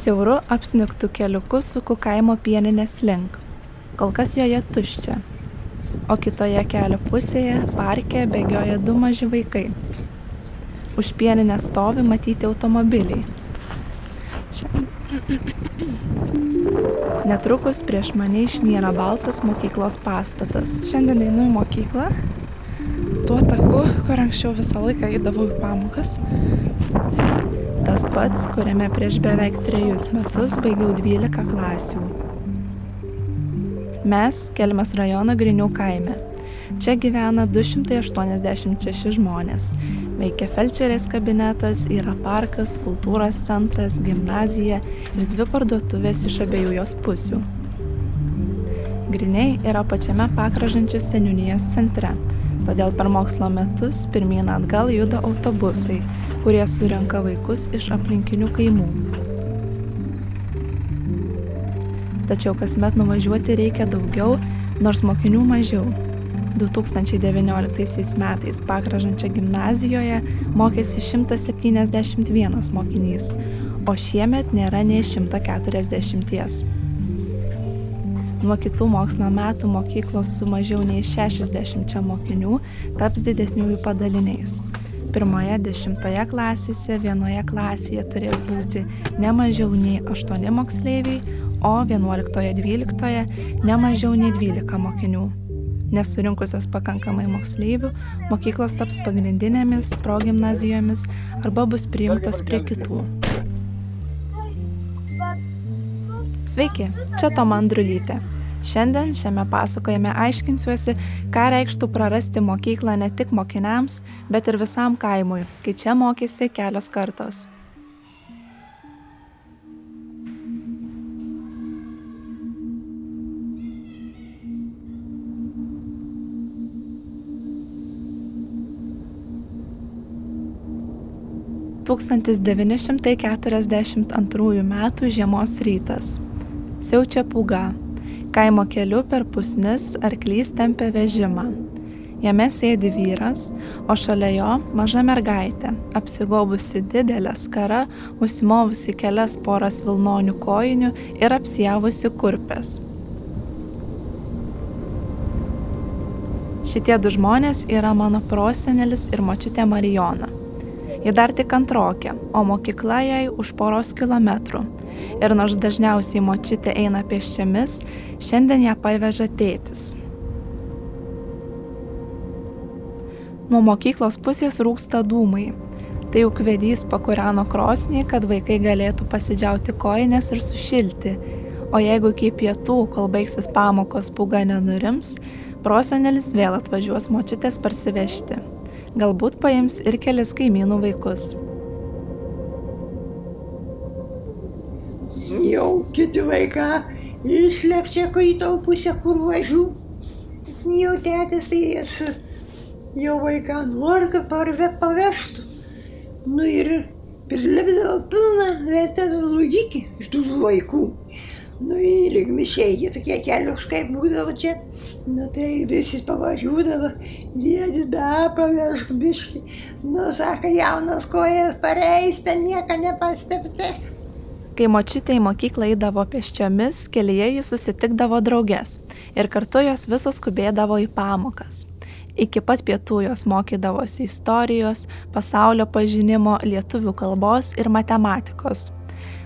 Siauru apsniktų keliuku suku kaimo pieninės link. Kol kas joje tuščia. O kitoje kelio pusėje parke bėgioja du maži vaikai. Už pieninę stovi matyti automobiliai. Čia. Netrukus prieš mane išnyra baltas mokyklos pastatas. Šiandien einu į mokyklą. Tuo taku, kur anksčiau visą laiką eidavau į pamokas tas pats, kuriame prieš beveik trejus metus baigiau 12 klasių. Mes Kelmės rajono Grinių kaime. Čia gyvena 286 žmonės. Veikia felčerės kabinetas, yra parkas, kultūros centras, gimnazija ir dvi parduotuvės iš abiejų jos pusių. Griniai yra pačiame pakražančios seniūnijos centre, todėl per mokslo metus pirmyn atgal juda autobusai, kurie surenka vaikus iš aplinkinių kaimų. Tačiau kasmet nuvažiuoti reikia daugiau, nors mokinių mažiau. 2019 metais Pakražančio gimnazijoje mokėsi 171 mokinys, o šiemet nėra nei 140. Nuo kitų mokslo metų mokyklos su mažiau nei 60 mokinių taps didesniųjų padaliniais pirmoje dešimtoje klasėse vienoje klasėje turės būti ne mažiau nei aštuoni moksleiviai, o vienuoliktoje dvyliktoje ne mažiau nei dvylika mokinių. Nesurinkusios pakankamai moksleivių, mokyklos taps pagrindinėmis progymnazijomis arba bus prijungtos prie kitų. Sveiki, čia Toma Andrulytė. Šiandien šiame pasakojime aiškinsiuosi, ką reikštų prarasti mokyklą ne tik mokiniams, bet ir visam kaimui, kai čia mokėsi kelios kartos. Tūkstantis devyni šimtai keturiasdešimt antrųjų metų žiemos rytas. Siaučia pūga, Kaimo keliu per pusnis arklys tempia vežimą. Jame sėdi vyras, o šalia jo maža mergaitė, apsigobusi didelę skarą, užsimovusi kelias poras vilnonių kojinių ir apsijavusi kurpės. Šitie du žmonės yra mano prosenelis ir močiutė Marijona. Ji dar tik antrokė, o mokykla jai už poros kilometrų ir nors dažniausiai močiutė eina pėsčiomis, šiandien ją paveža tėtis. Nuo mokyklos pusės rūksta dūmai. Tai juk vedys pakuriano krosnį, kad vaikai galėtų pasidžiauti koinės ir sušilti. O jeigu iki pietų, kol baigsis pamokos pūga nenurims, prosenelis vėl atvažiuos močiutės parsivežti. Galbūt paims ir kelis kaimynų vaikus. jau kiti vaiką išlėkčia, kai tau pusę kur važiu. Jau tėtis tai jas jau vaiką nori, kad parve pavežtų. Nu ir prilipdavo pilną vietą lūgikį iš tų vaikų. Nu ir ligmišėjai, tokie kelios kaip būdavo čia. Nu tai visi pavažiuodavo, dėdį da pavežk biškį. Nu sako, jaunas kojas pareista, nieko nepastebte. Kai močiutė į mokyklą eidavo pėsčiomis, kelyje jis susitikdavo draugės ir kartu jos visos skubėdavo į pamokas. Iki pat pietų jos mokydavosi istorijos, pasaulio pažinimo, lietuvių kalbos ir matematikos.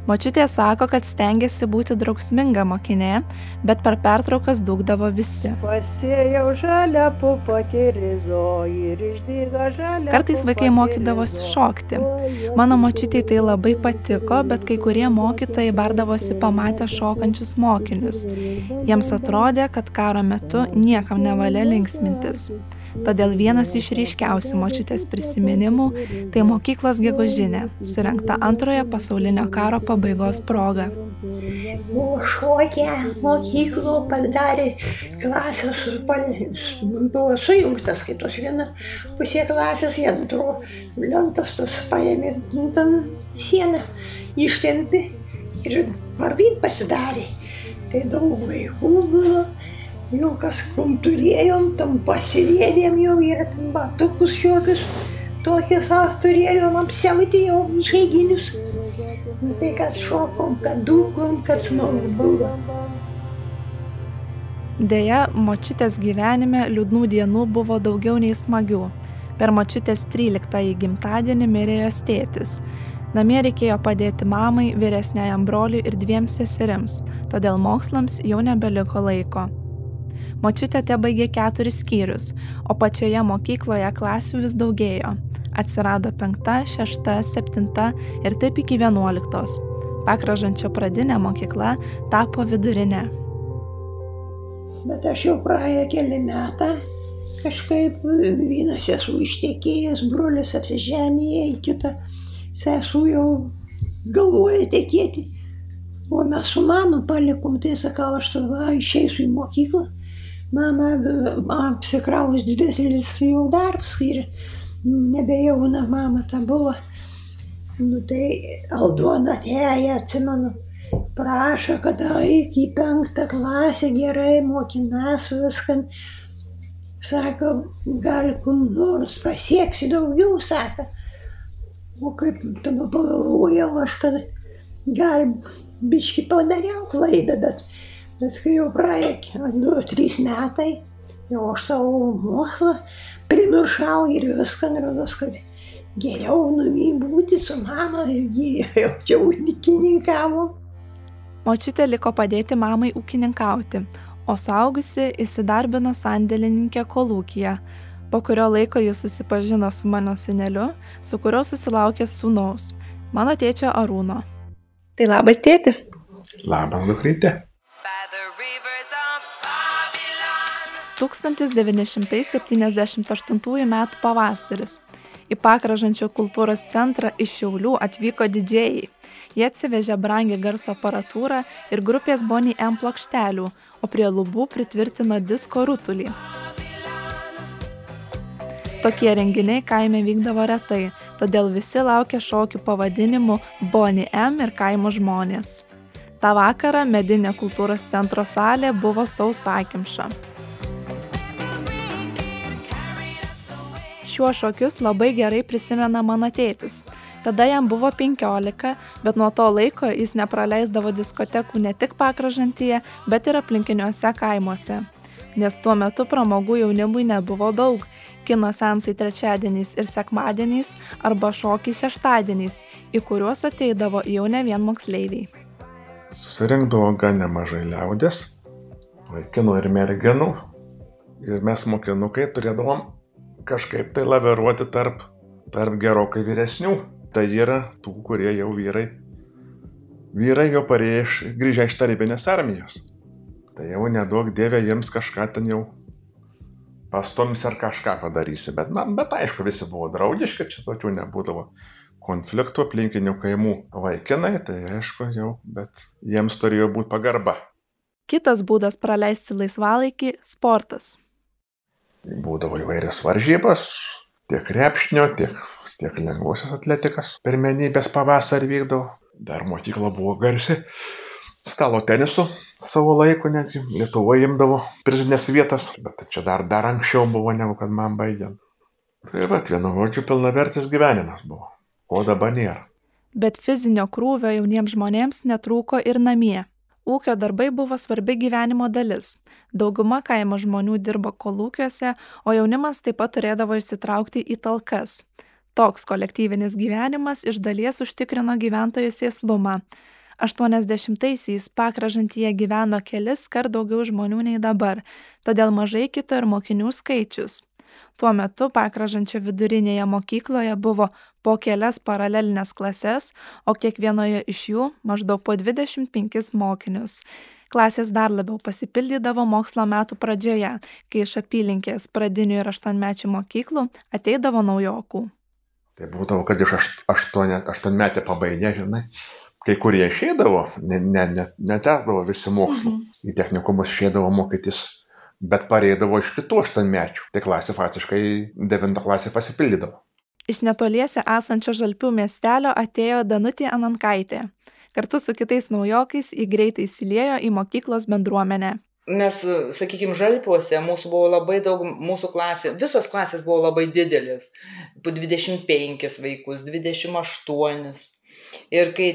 Močiutė sako, kad stengiasi būti draugsminga mokinė, bet per pertraukas dūkdavo visi. Kartais vaikai mokydavosi šokti. Mano močiutė tai labai patiko, bet kai kurie mokytojai bardavosi pamatę šokančius mokinius. Jiems atrodė, kad karo metu niekam nevalia linksmintis. Todėl vienas iš ryškiausių močiutės prisiminimų - tai mokyklos gegužinė, surinkta antrojo pasaulinio karo pabaigos proga. Buvo šokę mokyklų, padarė klasės, buvo sujungtas, kai tos viena pusė klasės, jie antro lentas tas paėmė ten sieną, ištempi ir vardyt pasidarė. Tai daug vaikų buvo jau kas kom turėjom, tam pasivėdėm jau ir batukus šiokius, tokius va, turėjom apsiauti jau išeiginius. Nu, tai kad šokom, kad dūkom, kad smagu buvo. Deja, močiutės gyvenime liūdnų dienų buvo daugiau nei smagių. Per močiutės 13-ąjį gimtadienį mirė jos tėtis. Namie reikėjo padėti mamai, vyresniajam broliui ir dviem seserims, todėl mokslams jau nebeliko laiko. Močiutė te baigė keturis skyrius, o pačioje mokykloje klasių vis daugėjo. Atsirado penkta, šešta, septinta ir taip iki vienuoliktos. Pakražančio pradinė mokykla tapo vidurinė. Bet aš jau praėjo keli metai, kažkaip vienas esu ištekėjęs, brolis apsiženyje, į kitą sesuo jau galvoja tekėti. O mes su mama palikom, tai sakau, aš tada išeisiu į mokyklą. Mama apsikraus didesnis jau darbas ir nebejauna mama ta buvo. Nu tai Aldona atėjo, atsimenu, prašo, kad eik į penktą klasę gerai mokinas viską. Sako, gal kur nors pasieksi daugiau, sako. O kaip tada pagalvojau, aš kad gal biški padariau klaidą, bet, bet kai jau praėjo du, trys metai, jau aš savo mokslą primiršau ir viską, rodos, kad geriau numi būti su mama, ji jau čia ūkininkavo. Močiutė liko padėti mamai ūkininkauti, o suaugusi įsidarbino sandėlininkė kolūkija, po kurio laiko jis susipažino su mano seneliu, su kuriuo susilaukė sūnaus, mano tėčio Arūno. Tai labas tėti. Labas, dukrytė. 1978 m. pavasaris. Į Pakražančio kultūros centrą iš Šiaulių atvyko didžėjai. Jie atsivežė brangį garso aparatūrą ir grupės Bonnie M plokštelių, o prie lubų pritvirtino disko rutulį. Tokie renginiai kaime vykdavo retai, todėl visi laukia šokių pavadinimų Bonnie M ir kaimo žmonės. Ta vakarą medinė kultūros centro salė buvo sausakimša. Šiuos šokius labai gerai prisimena mano tėtis. Tada jam buvo 15, bet nuo to laiko jis nepraleisdavo diskotekų ne tik pakražantyje, bet ir aplinkiniuose kaimuose. Nes tuo metu pramogų jaunimui nebuvo daug. Kino sensai trečiadieniais ir sekmadieniais arba šokiai šeštadieniais, į kuriuos ateidavo jau ne vien moksleiviai. Susirinkdavo gan nemažai liaudės, vaikinų ir merginų. Ir mes mokinukai turėdavom kažkaip tai laviruoti tarp, tarp gerokai vyresnių. Tai yra tų, kurie jau vyrai, vyrai jau parėję iš, grįžę iš tarybinės armijos. Tai jau nedaug dievė jiems kažką ten jau pastomis ar kažką padarysi. Bet, na, bet aišku, visi buvo draugiški, čia tokių nebūdavo konfliktų aplinkinių kaimų vaikinai, tai aišku jau, bet jiems turėjo būti pagarba. Kitas būdas praleisti laisvalaikį - sportas būdavo įvairios varžybos, tiek krepšinio, tiek, tiek lengvosios atletikas. Pirmenybės pavasarį vykdavo. Dar mokykla buvo garsi. Stalo tenisu savo laiku netgi Lietuvoje imdavo prizinės vietas, bet čia dar, dar anksčiau buvo negu kad man baigiant. Tai va, vienu žodžiu, pilnavertis gyvenimas buvo, o dabar nėra. Bet fizinio krūvio jauniems žmonėms netrūko ir namie. Ūkio darbai buvo svarbi gyvenimo dalis. Dauguma kaimo žmonių dirbo kolūkiuose, o jaunimas taip pat turėdavo įsitraukti į talkas. Toks kolektyvinis gyvenimas iš dalies užtikrino gyventojų sėslumą. 80-aisiais pakražantyje gyveno kelis kart daugiau žmonių nei dabar, todėl mažai kito ir mokinių skaičius. Tuo metu pakražančio vidurinėje mokykloje buvo po kelias paralelinės klases, o kiekvienoje iš jų maždaug po 25 mokinius. Klasės dar labiau pasipildydavo mokslo metų pradžioje, kai iš apylinkės pradinių ir aštuonmečių mokyklų ateidavo naujokų. Tai būdavo, kad iš aštuonmetę pabaigė, žinai, kai kurie išėdavo, netesdavo ne, ne visi mokslų. Mhm. Į technikumus išėdavo mokytis bet pareidavo iš kitų aštuonmečių. Tai klasė faktiškai devinta klasė pasipildydavo. Iš netoliese esančio Žalpių miestelio atėjo Danutė Anankaitė. Kartu su kitais naujokais į greitai įsiliejo į mokyklos bendruomenę. mes, sakykime, žalpiuose, mūsų buvo labai daug, mūsų klasė, visos klasės buvo labai didelis, po 25 vaikus, 28. Ir kai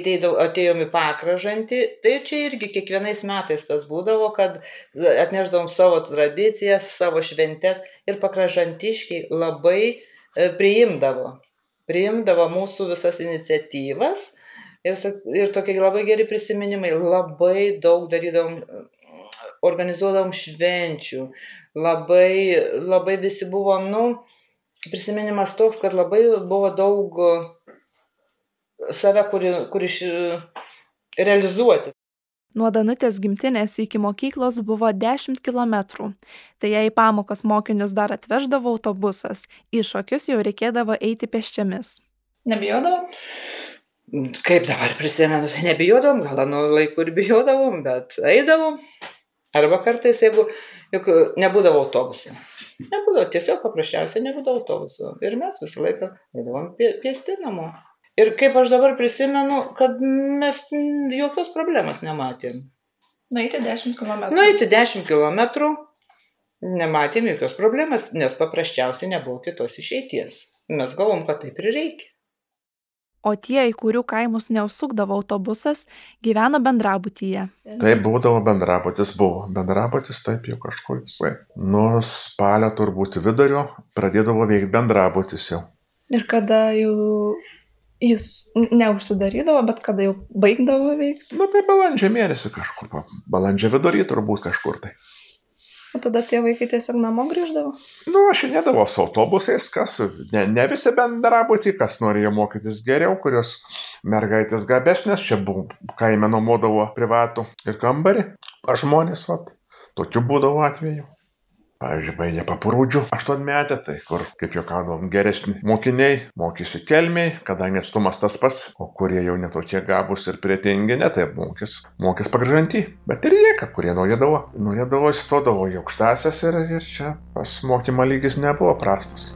atėjom į pakražantį, tai čia irgi kiekvienais metais tas būdavo, kad atneždavom savo tradicijas, savo šventes ir pakražantiškiai labai priimdavo. Priimdavo mūsų visas iniciatyvas ir, ir tokie labai geri prisiminimai, labai daug darydavom organizuodavom švenčių, labai, labai visi buvom, nu, prisiminimas toks, kad labai buvo daug save, kuri, kuri realizuoti. Nuo Danutės gimtinės iki mokyklos buvo 10 km. Tai jei pamokas mokinius dar atveždavo autobusas, į šokius jau reikėdavo eiti pėsčiamis. Nebijodavo? Kaip dabar prisimenu, tai nebijodavom, gal nuo laikų ir bijodavom, bet eidavom. Arba kartais, jeigu juk nebūdavo autobusų. Nebūdavo, tiesiog paprasčiausiai nebūdavo autobusų. Ir mes visą laiką eidavom pėsti namo. Ir kaip aš dabar prisimenu, kad mes jokios problemos nematėm. Nueiti 10 km. Nueiti 10 km nematėm jokios problemos, nes paprasčiausiai nebuvo kitos išeities. Mes galvom, kad taip ir reikia o tie, į kurių kaimus neužsukdavo autobusas, gyveno bendrabutyje. Taip būdavo bendrabutis, buvo bendrabutis, taip jau kažkur visai. Nuo spalio turbūt vidurio pradėdavo veikti bendrabutis jau. Ir kada jau jis neužsidarydavo, bet kada jau baigdavo veikti? Nu, tai balandžio mėnesį kažkur, balandžio vidury turbūt kažkur tai. O tada tie vaikai tiesiog namo grįždavo? Nu, aš nedavau su autobusais, kas, ne, ne visi bendrabutį, kas norėjo mokytis geriau, kurios mergaitės gabesnės, čia buvo kaime nuomodavo privatų ir kambarį, aš žmonės, vat, tokių būdavo atveju pavyzdžiui baigė papurūdžių aštuonmetę tai kur kaip juokaudavom geresni mokiniai mokėsi kelmėj kadangi atstumas tas pats o kurie jau ne tokie gabūs ir pretingi ne taip mokės mokės pagražanty bet ir jie kurie norėdavo norėdavo įstodavo į aukštąsias ir ir čia pas mokymo lygis nebuvo prastas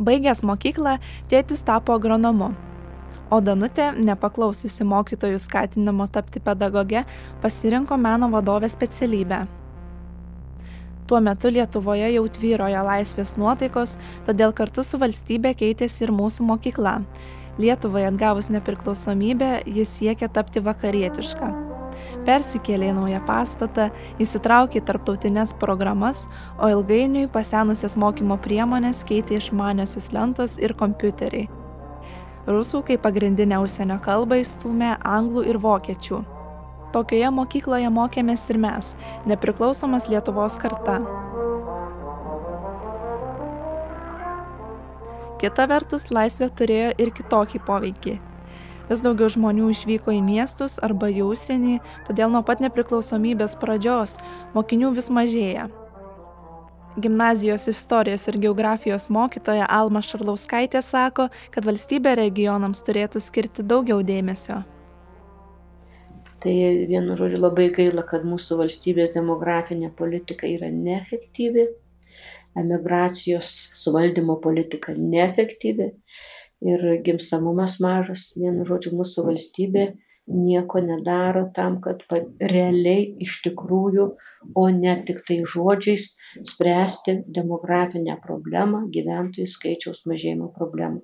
Baigęs mokyklą, tėtis tapo agronomu. O Danutė, nepaklausiusi mokytojų skatinimo tapti pedagoge, pasirinko meno vadovės specialybę Tuo metu Lietuvoje jau tvyrojo laisvės nuotaikos, todėl kartu su valstybė keitėsi ir mūsų mokykla. Lietuvai atgavus nepriklausomybę, jis siekė tapti vakarietišką. Persikėlė į naują pastatą, įsitraukė į tarptautinės programas, o ilgainiui pasenusias mokymo priemonės keitė išmaniosios lentos ir kompiuteriai. Rusų kaip pagrindinę užsienio kalbą įstumė anglų ir vokiečių. Tokioje mokykloje mokėmės ir mes, nepriklausomas Lietuvos karta. Kita vertus, laisvė turėjo ir kitokį poveikį. Vis daugiau žmonių išvyko į miestus arba į užsienį, todėl nuo pat nepriklausomybės pradžios mokinių vis mažėja. Gimnazijos istorijos ir geografijos mokytoja Alma Šarlauskaitė sako, kad valstybė regionams turėtų skirti daugiau dėmesio tai vienu žodžiu labai gaila kad mūsų valstybės demografinė politika yra neefektyvi emigracijos suvaldymo politika neefektyvi ir gimstamumas mažas. Vienu žodžiu mūsų valstybė nieko nedaro tam kad realiai iš tikrųjų o ne tiktai žodžiais spręsti demografinę problemą gyventojų skaičiaus mažėjimo problemą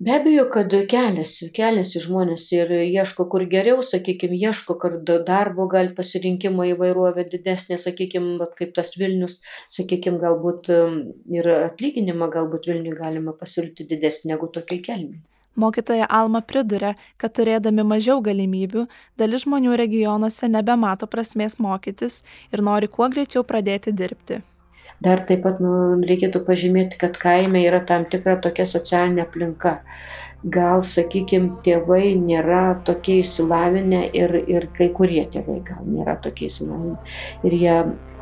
be abejo kad keliasi keliasi žmonės ir ieško kur geriau sakykim ieško kur darbo gal pasirinkimo įvairovė didesnė sakykim vat kaip tas vilnius sakykim galbūt ir atlyginimą galbūt vilniuj galima pasiūlyti didesnį negu tokioj kelmėj. Mokytoja Alma priduria, kad turėdami mažiau galimybių, dalis žmonių regionuose nebemato prasmės mokytis ir nori kuo greičiau pradėti dirbti dar taip pat nu reikėtų pažymėti kad kaime yra tam tikra tokia socialinė aplinka. Gal sakykim tėvai nėra tokie išsilavinę ir ir kai kurie tėvai gal nėra tokie išsilavinę. Ir jie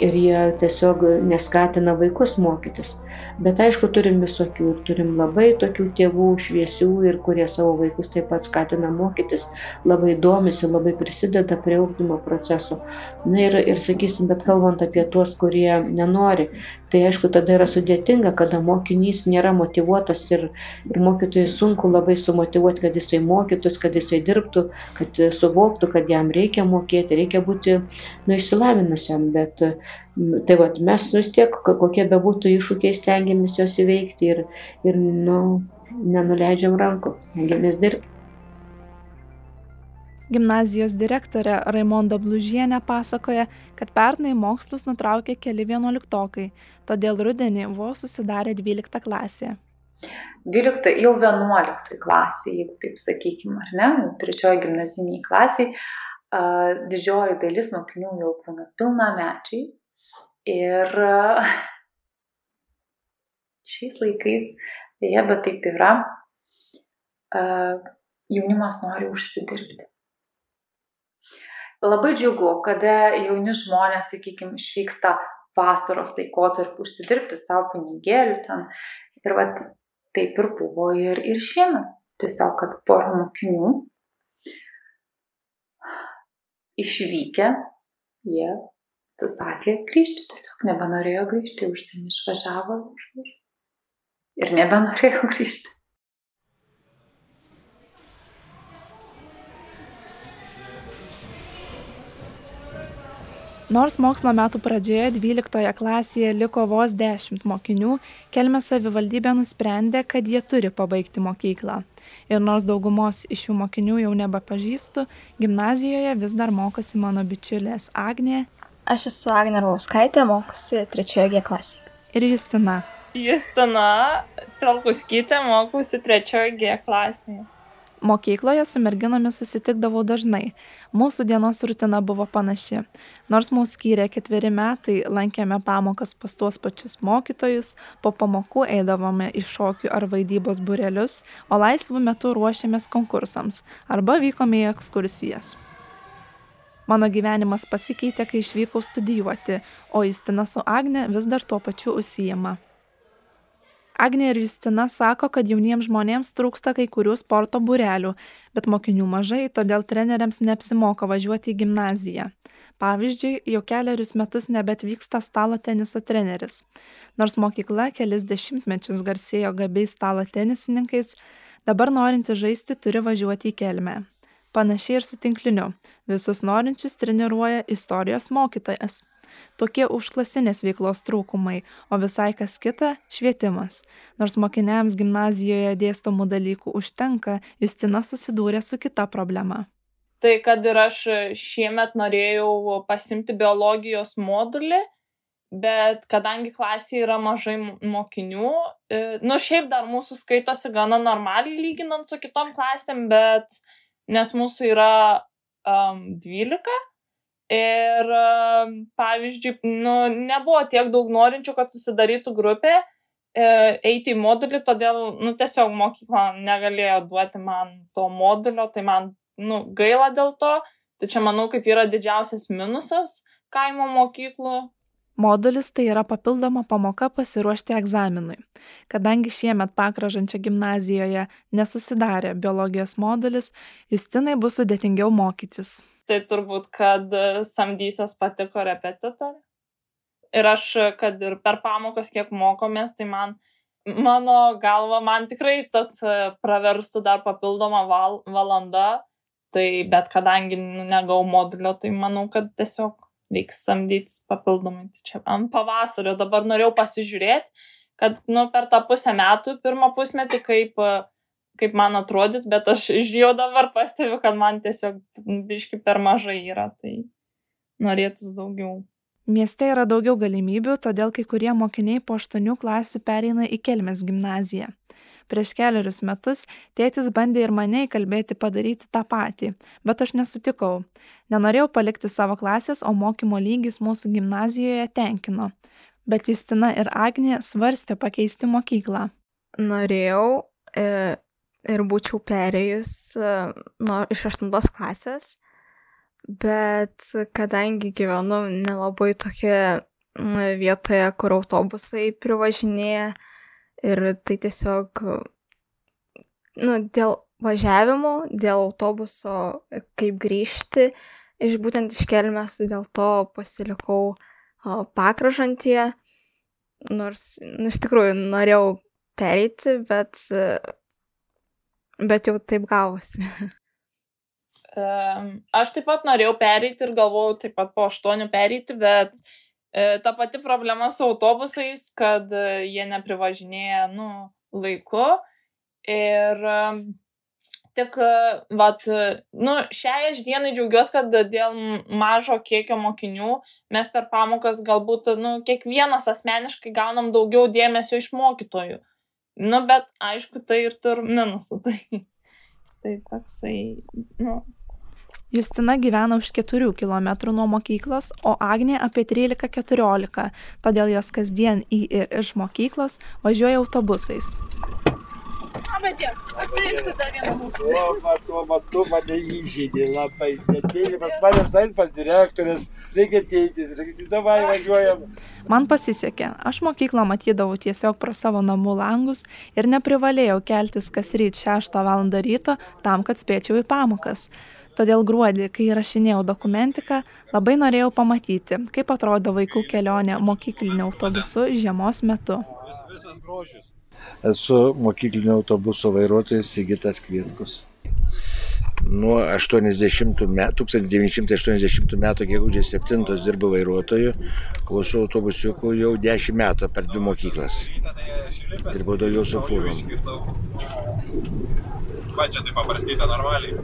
ir jie tiesiog neskatina vaikus mokytis Bet aišku, turim visokių turim labai tokių tėvų šviesių ir kurie savo vaikus taip pat skatina mokytis, labai domisi, labai prisideda prie ugdymo proceso. Na ir, ir sakysim, bet kalbant apie tuos, kurie nenori, tai aišku, tada yra sudėtinga, kada mokinys nėra motivuotas ir, ir mokytojai sunku labai sumotivuoti, kad jisai mokytus, kad jisai dirbtų, kad suvoktų, kad jam reikia mokėti, reikia būti nu, išsilavinusiam, bet tai vat, mes vis tiek, kokie bebūtų iššūkiai, stengiamės juos įveikti ir, ir nu, nenuleidžiam rankų, stengiamės dirbti. Gimnazijos direktorė Raimonda Blužienė pasakoja, kad pernai mokslus nutraukė keli vienuoliktokai, todėl rudenį vos susidarė 12 klasė. 12, jau 11 klasė, jeigu taip sakykime, ar ne, trečioji gimnaziniai klasiai, didžioji dalis mokinių jau būna pilnamečiai ir šiais laikais, dėja, bet taip yra, jaunimas nori užsidirbti. Labai džiugu kada jauni žmonės sakykim išvyksta vasaros laikotarpiu užsidirbti sau pinigėlių ten. Ir vat taip ir buvo ir ir šiemet. Tiesiog kad pora mokinių išvykę jie atsisakė grįžti tiesiog nebenorėjo grįžti užsienį išvažiavo ir nebenorėjo grįžti Nors mokslo metų pradžioje 12 klasėje liko vos 10 mokinių, Kelmės savivaldybė nusprendė, kad jie turi pabaigti mokyklą. Ir nors daugumos iš šių mokinių jau nebepažįstu, gimnazijoje vis dar mokosi mano bičiulės Agnė. Aš esu Agnė Rauskaitė, mokusi trečioje G klasėje. Ir Justina. Justina Stralkuskytė, mokusi trečioje G klasėje. Mokykloje su merginomis susitikdavau dažnai. Mūsų dienos rutina buvo panaši. Nors mūsų skyrė ketveri metai, lankėme pamokas pas tuos pačius mokytojus, po pamokų eidavome į šokių ar vaidybos burelius, o laisvų metų ruošėmės konkursams arba vykome į ekskursijas. Mano gyvenimas pasikeitė, kai išvykau studijuoti, o Justina su Agne vis dar tuo pačiu užsijama agnė ir justina sako kad jauniems žmonėms trūksta kai kurių sporto būrelių bet mokinių mažai todėl treneriams neapsimoka važiuoti į gimnaziją. Pavyzdžiui jau kelerius metus nebeatvyksta stalo teniso treneris. Nors mokykla kelis dešimtmečius garsėjo gabiais stalo tenisininkais dabar norintys žaisti turi važiuoti į kelmę panašiai ir su tinkliniu. Visus norinčius treniruoja istorijos mokytojas. Tokie užklasinės veiklos trūkumai o visai kas kita švietimas. Nors mokiniams gimnazijoje dėstomų dalykų užtenka justina susidūrė su kita problema. Tai kad ir aš šiemet norėjau pasiimti biologijos modulį bet kadangi klasėje yra mažai mokinių, e, nu šiaip dar mūsų skaitosi gana normaliai lyginant su kitom klasėm, bet nes mūsų yra um, 12, ir pavyzdžiui nu nebuvo tiek daug norinčių kad susidarytų grupė e, eiti į modulį todėl nu tiesiog mokykla negalėjo duoti man to modulio tai man nu gaila dėl to. Tai čia manau kaip yra didžiausias minusas kaimo mokyklų Modulis tai yra papildoma pamoka pasiruošti egzaminui. Kadangi šiemet pakražančio gimnazijoje nesusidarė biologijos modulis, Justinai bus sudėtingiau mokytis. Tai turbūt, kad samdysios pati korepetitorė. Ir aš, kad ir per pamokas kiek mokomės, tai man, mano galva, man tikrai tas praverstų dar papildomą val, valandą. Tai bet kadangi negau modulio, tai manau, kad tiesiog reiks samdytis papildomai. Tai čia ant pavasario dabar norėjau pasižiūrėti, kad nu, per tą pusę metų, pirmą pusmetį, kaip, kaip man atrodys, bet aš jau dabar pastebiu, kad man tiesiog biški per mažai yra, tai norėtųs daugiau. Mieste yra daugiau galimybių, todėl kai kurie mokiniai po aštuonių klasių pereina į Kelmės gimnaziją. Prieš keliarius metus tėtis bandė ir mane įkalbėti padaryti tą patį, bet aš nesutikau. Nenorėjau palikti savo klasės, o mokymo lygis mūsų gimnazijoje tenkino. Bet Justina ir Agnė svarstė pakeisti mokyklą. Norėjau e, ir būčiau perėjus e, nuo, iš 8 klasės, bet kadangi gyvenu nelabai tokia vietoje, kur autobusai privažinėja, Ir tai tiesiog, nu, dėl važiavimo, dėl autobuso, kaip grįžti iš būtent iš kelmės, dėl to pasilikau pakražantyje. Nors, nu, iš tikrųjų, norėjau pereiti, bet, bet jau taip gavosi. Aš taip pat norėjau pereiti ir galvojau taip pat po aštuonių pereiti, bet e, ta pati problema su autobusais, kad e, jie neprivažinėja nu, laiku. Ir tik, vat, nu, šiai aš dienai džiaugiuosi, kad dėl mažo kiekio mokinių mes per pamokas galbūt, nu, kiekvienas asmeniškai gaunam daugiau dėmesio iš mokytojų. Nu, bet aišku, tai ir tur minusų. Tai, tai toksai, nu, Justina gyvena už 4 km nuo mokyklos, o Agnė apie 13-14, todėl jos kasdien į ir iš mokyklos važiuoja autobusais. Bet tiek, ir dar vieną? Tuo metu, metu mane įžeidė labai. Neteini pas mane sain pas direktorės, reikia teiti, sakyti, davai važiuojam. Man pasisekė, aš mokyklą matydavau tiesiog pro savo namų langus ir neprivalėjau keltis kas ryt 6 val. ryto tam, kad spėčiau į pamokas todėl gruodį kai įrašinėjau dokumentiką labai norėjau pamatyti kaip atrodo vaikų kelionė mokykliniu autobusu žiemos metu esu mokyklinio autobuso vairuotojas Sigitas Kvietkus. Nuo 80 metų, 1980 metų, gegužės 7 dirbu vairuotoju, klausau autobusiukų jau 10 metų per dvi mokyklas. Dirbau daugiau su fūrom va čia taip pabarstyta normaliai.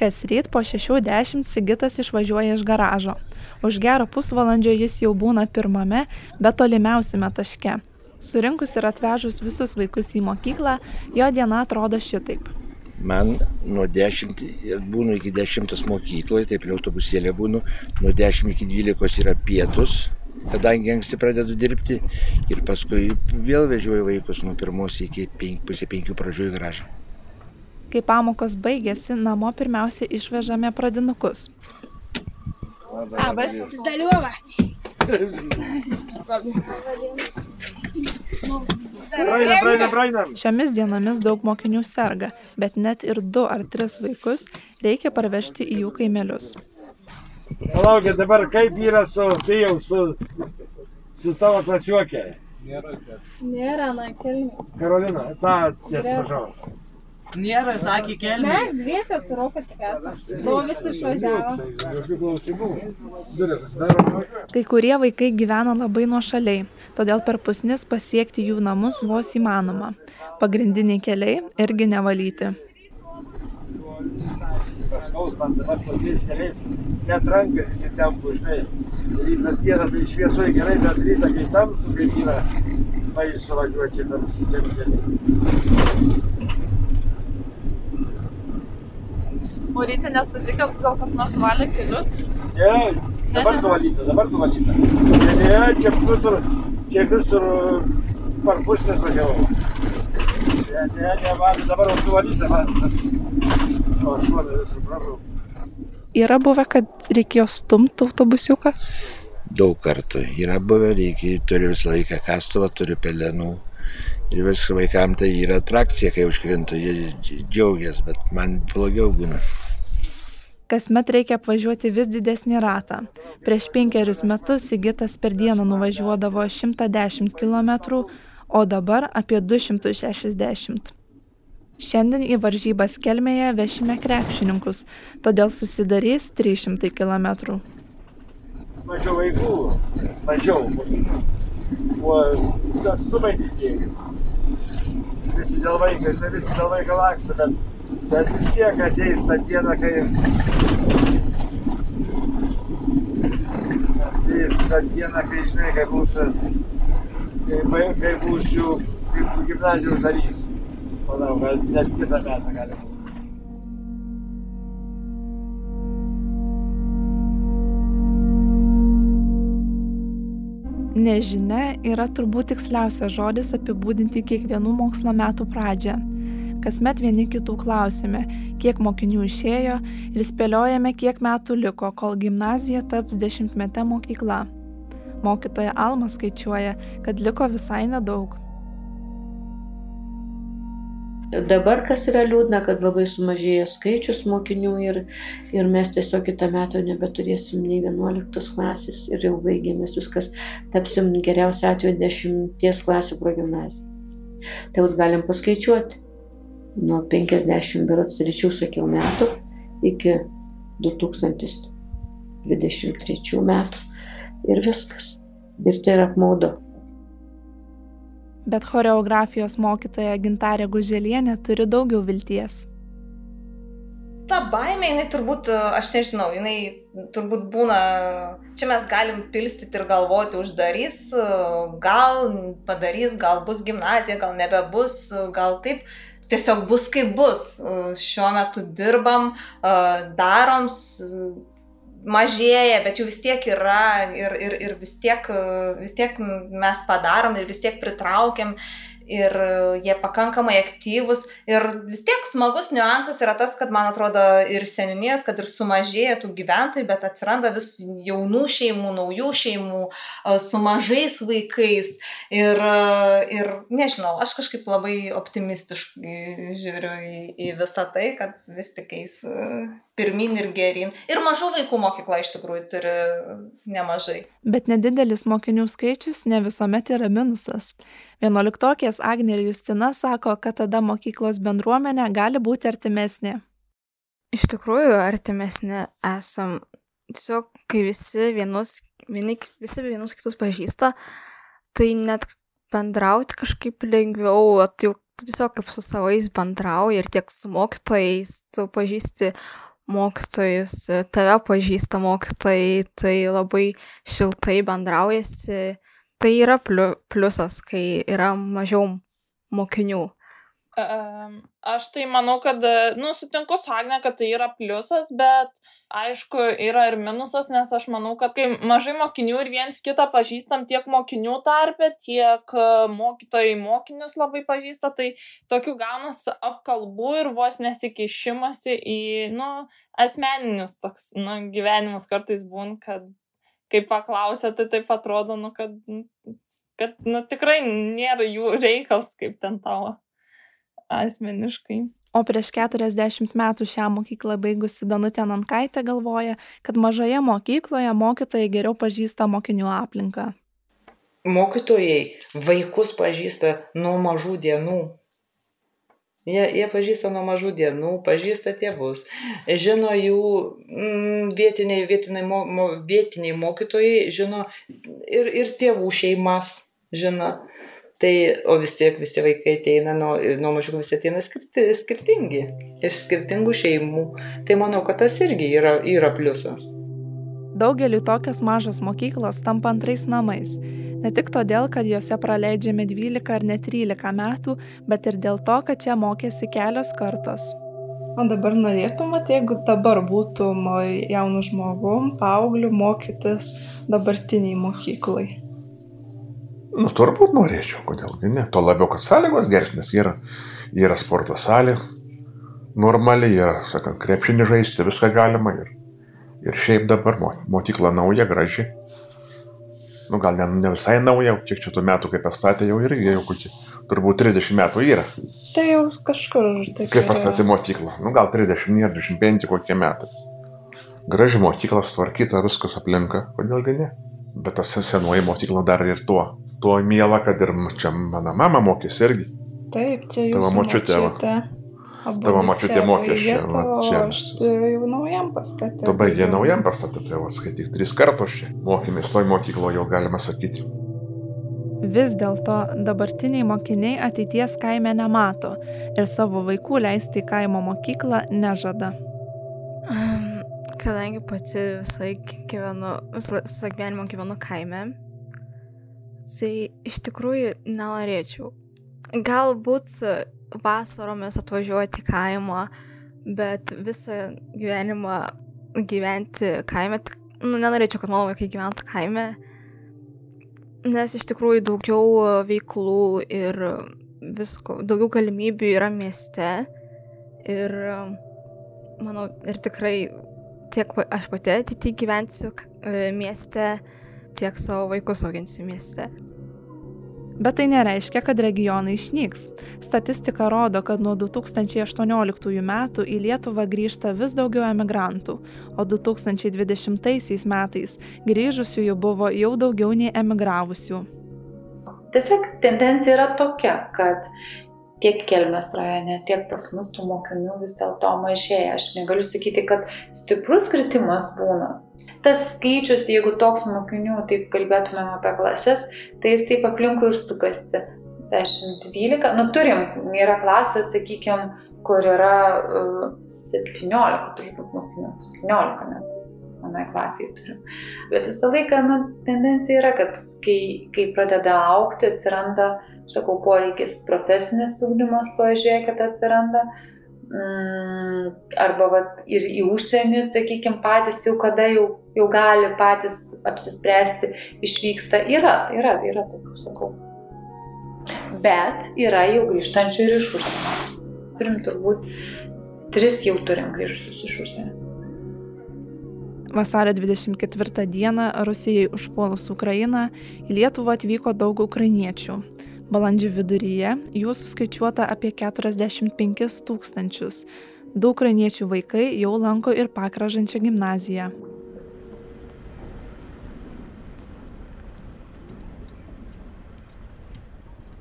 Kas ryt po 6.10 Sigitas išvažiuoja iš garažo. Už gero pusvalandžio jis jau būna pirmame, bet tolimiausiame taške. Surinkus ir atvežus visus vaikus į mokyklą, jo diena atrodo šitaip. Man nuo 10 būnu iki 10 mokykloje, taip ir autobusėlė būnu, nuo 10 iki 12 yra pietus, kadangi anksti pradedu dirbti ir paskui vėl vežioju vaikus nuo pirmos iki penk, pusė penkių pradžių į garažą. Kai pamokos baigėsi, namo pirmiausia išvežame pradinukus. Labas, zdaliuova. Praeina, praeina, praeina. Šiomis dienomis daug mokinių serga, bet net ir du ar tris vaikus reikia parvežti į jų kaimelius. Palaukit, dabar kaip yra su, tai jau su, su tavo klasiokė? Nėra, Nėra, na, kelnių. Karolina, tą, atsiprašau. Nėra, sakė kelnių. Mes su Rokas esame. Buvo visi išvažiavo. Kai kurie vaikai gyvena labai nuošaliai, todėl per pusnis pasiekti jų namus vos įmanoma. Pagrindiniai keliai irgi nevalyti paskaus man dabar tokiais keliais net rankas įsitempu, žinai. Rytą dieną tai šviesoje gerai, bet rytą, kai tamsu, kaip yra, baisu važiuoti čia tamsutėm keliais. O ryte nesutikėt, gal kas nors valė kelius? Ne, dabar nuvalyta, dabar nuvalyta. Ne, ne, čia visur, čia visur per pusės važiavau. Ne, ne, ne, man dabar nuvalyta, man. Yra buvę, kad reikėjo stumti autobusiuką? Daug kartų. Yra buvę, reikia, turiu visą laiką kastuvą, turiu pelenų. Ir vis vaikam tai yra atrakcija, kai užkrinta, jie džiaugiasi, bet man blogiau būna. Kasmet reikia apvažiuoti vis didesnį ratą. Prieš penkerius metus Sigitas per dieną nuvažiuodavo 110 km, o dabar apie 260 šiandien į varžybas kelmėje vešime krepšininkus todėl susidarys trys šimtai kilometrų. Mažiau vaikų mažiau. O atstumai didėja. Visi dėl vaiko ne visi dėl vaiko laksto bet bet vis tiek ateis ta diena kai ateis ta diena kai žinai kai mūsų kai, kai būsiu kaip gimnazijų uždarys manau, kad net kitą metą gali būti. Nežinia yra turbūt tiksliausias žodis apibūdinti kiekvienų mokslo metų pradžią. Kasmet vieni kitų klausime, kiek mokinių išėjo ir spėliojame, kiek metų liko, kol gimnazija taps dešimtmetė mokykla. Mokytoja Alma skaičiuoja, kad liko visai nedaug. Dabar kas yra liūdna, kad labai sumažėjo skaičius mokinių ir, ir mes tiesiog kitą metą nebeturėsim nei 11 klasės ir jau baigėmės viskas, tapsim geriausia atveju 10 klasių progymnaziją. Tai jau galim paskaičiuoti nuo 50 berots trečių, sakiau, metų iki 2023 metų ir viskas. Ir tai yra apmaudu bet choreografijos mokytoja Gintarė Guželienė turi daugiau vilties. Ta baimė, jinai turbūt, aš nežinau, jinai turbūt būna, čia mes galim pilstyti ir galvoti, uždarys, gal padarys, gal bus gimnazija, gal nebebus, gal taip, tiesiog bus kaip bus. Šiuo metu dirbam, darom, mažėja, bet jų vis tiek yra ir, ir, ir vis, tiek, vis tiek mes padarom ir vis tiek pritraukiam ir jie pakankamai aktyvūs. Ir vis tiek smagus niuansas yra tas, kad man atrodo ir seninės, kad ir sumažėja tų gyventojų, bet atsiranda vis jaunų šeimų, naujų šeimų, su mažais vaikais. Ir, ir nežinau, aš kažkaip labai optimistiškai žiūriu į, į visą tai, kad vis tik eis pirmin ir gerin. Ir mažų vaikų mokykla iš tikrųjų turi nemažai. Bet nedidelis mokinių skaičius ne visuomet yra minusas. Vienuoliktokės Agnė ir Justina sako, kad tada mokyklos bendruomenė gali būti artimesnė. Iš tikrųjų, artimesnė esam. Tiesiog, kai visi vienus, vieni, visi vienus kitus pažįsta, tai net bendrauti kažkaip lengviau, jau tiesiog kaip su savais bendrauji ir tiek su mokytojais, tu pažįsti mokytojus, tave pažįsta mokytojai, tai labai šiltai bendraujasi tai yra pliu pliusas, kai yra mažiau mokinių. Aš tai manau, kad, nu, sutinku su Agne, kad tai yra pliusas, bet aišku, yra ir minusas, nes aš manau, kad kai mažai mokinių ir viens kitą pažįstam tiek mokinių tarpe, tiek mokytojai mokinius labai pažįsta, tai tokių gaunas apkalbų ir vos nesikišimasi į, nu, asmeninius toks, nu, gyvenimus kartais būn, kad kai paklausia, tai taip atrodo, nu, kad, kad nu, tikrai nėra jų reikals, kaip ten tavo asmeniškai. O prieš 40 metų šią mokyklą baigusi Danutė Nankaitė galvoja, kad mažoje mokykloje mokytojai geriau pažįsta mokinių aplinką. Mokytojai vaikus pažįsta nuo mažų dienų. Jie, jie pažįsta nuo mažų dienų, pažįsta tėvus, žino jų mm, vietiniai, vietiniai, mo, mo, vietiniai mokytojai, žino ir, ir tėvų šeimas, žino. Tai, o vis tiek visi vaikai ateina, nuo, nuo mažų visi ateina skirti, skirtingi, iš skirtingų šeimų. Tai manau, kad tas irgi yra, yra pliusas. Daugeliu tokios mažos mokyklos tampa antrais namais ne tik todėl, kad juose praleidžiame 12 ar net 13 metų, bet ir dėl to, kad čia mokėsi kelios kartos. O dabar norėtumėt, jeigu dabar būtum jaunu žmogum, paaugliu, mokytis dabartiniai mokyklai? Nu, turbūt norėčiau, kodėlgi ne. Tuo labiau, kad sąlygos geresnės yra. Yra sporto salė, normaliai yra, sakant, krepšinį žaisti, viską galima. Ir, ir šiaip dabar mokykla nauja, graži nu gal ne, ne visai nauja, kiek čia tų metų, kaip pastatė, jau irgi jau kokį, turbūt 30 metų yra. Tai jau kažkur. Kaip yra... pastatė mokyklą, nu gal 30 ar 25 kokie metai. Graži mokykla, sutvarkyta, viskas aplinka, kodėlgi ne. Bet tas senoji mokykla dar ir tuo, tuo miela, kad ir čia mano mama mokėsi irgi. Taip, čia jau. Tavo močiutė. močiutė. Tavo mačiutė mokesčių. Aš jau naujam pastate. Tu baigė naujam pastate, tai vas, kai tik tris kartus čia mokėmės toj mokykloje, jau galima sakyti. Vis dėlto dabartiniai mokiniai ateities kaime nemato ir savo vaikų leisti į kaimo mokyklą nežada. Kadangi pati visai gyvenu, visą, visą gyvenimą gyvenu kaime, tai iš tikrųjų nenorėčiau. Galbūt vasaromis atvažiuoti į kaimą, bet visą gyvenimą gyventi kaime, nu, nenorėčiau, kad mano vaikai gyventų kaime, nes iš tikrųjų daugiau veiklų ir visko, daugiau galimybių yra mieste ir manau, ir tikrai tiek aš pati ateityje gyvensiu mieste, tiek savo vaikus auginsiu mieste. Bet tai nereiškia, kad regionai išnyks. Statistika rodo, kad nuo 2018 metų į Lietuvą grįžta vis daugiau emigrantų, o 2020 metais grįžusiųjų buvo jau daugiau nei emigravusių. Tiesiog tendencija yra tokia, kad tiek Kelmės rajone, tiek pas mus tų mokinių vis dėlto mažėja. Aš negaliu sakyti, kad stiprus kritimas būna. Tas skaičius, jeigu toks mokinių, taip kalbėtumėm apie klases, tai jis taip aplinkui ir sukasi. 10-12, nu turim, yra klasės, sakykime, kur yra uh, 17 turbūt mokinių, 17 net, manai klasiai turim. Bet visą laiką, nu, tendencija yra, kad kai, kai pradeda aukti, atsiranda sakau, poreikis profesinis ugdymas to žiūrėkit atsiranda. Mm, arba vat, ir į užsienį, sakykime, patys jau kada jau, jau gali patys apsispręsti, išvyksta. Yra, yra, yra tokių, sakau. Bet yra jau grįžtančių ir iš užsienio. Turim turbūt, tris jau turim grįžusius iš užsienio. Vasario 24 dieną Rusijai užpuolus Ukrainą į Lietuvą atvyko daug ukrainiečių. Balandžio viduryje jų suskaičiuota apie 45 tūkstančius. Du ukrainiečių vaikai jau lanko ir pakražančią gimnaziją.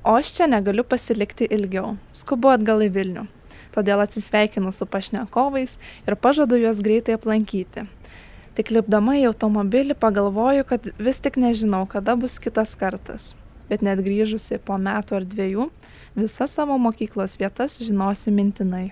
O aš čia negaliu pasilikti ilgiau. Skubu atgal į Vilnių. Todėl atsisveikinu su pašnekovais ir pažadu juos greitai aplankyti. Tik lipdama į automobilį pagalvoju, kad vis tik nežinau, kada bus kitas kartas bet net grįžusi po metų ar dviejų, visas savo mokyklos vietas žinosiu mintinai.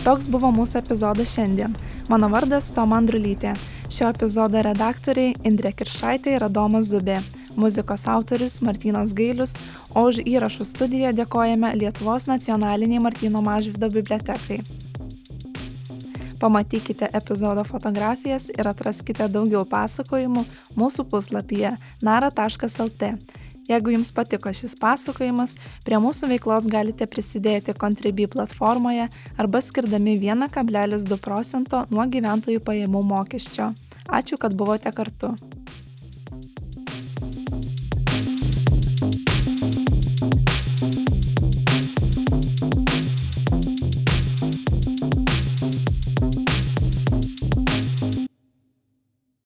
Toks buvo mūsų epizodas šiandien. Mano vardas Toma Andrulytė. Šio epizodo redaktoriai Indrė Kiršaitė ir Adomas Zubė. Muzikos autorius Martinas Gailius, o už įrašų studiją dėkojame Lietuvos nacionaliniai Martino Mažvido bibliotekai. Pamatykite epizodo fotografijas ir atraskite daugiau pasakojimų mūsų puslapyje nara.lt. Jeigu jums patiko šis pasakojimas, prie mūsų veiklos galite prisidėti Contribui platformoje arba skirdami 1,2 procento nuo gyventojų pajamų mokesčio. Ačiū, kad buvote kartu.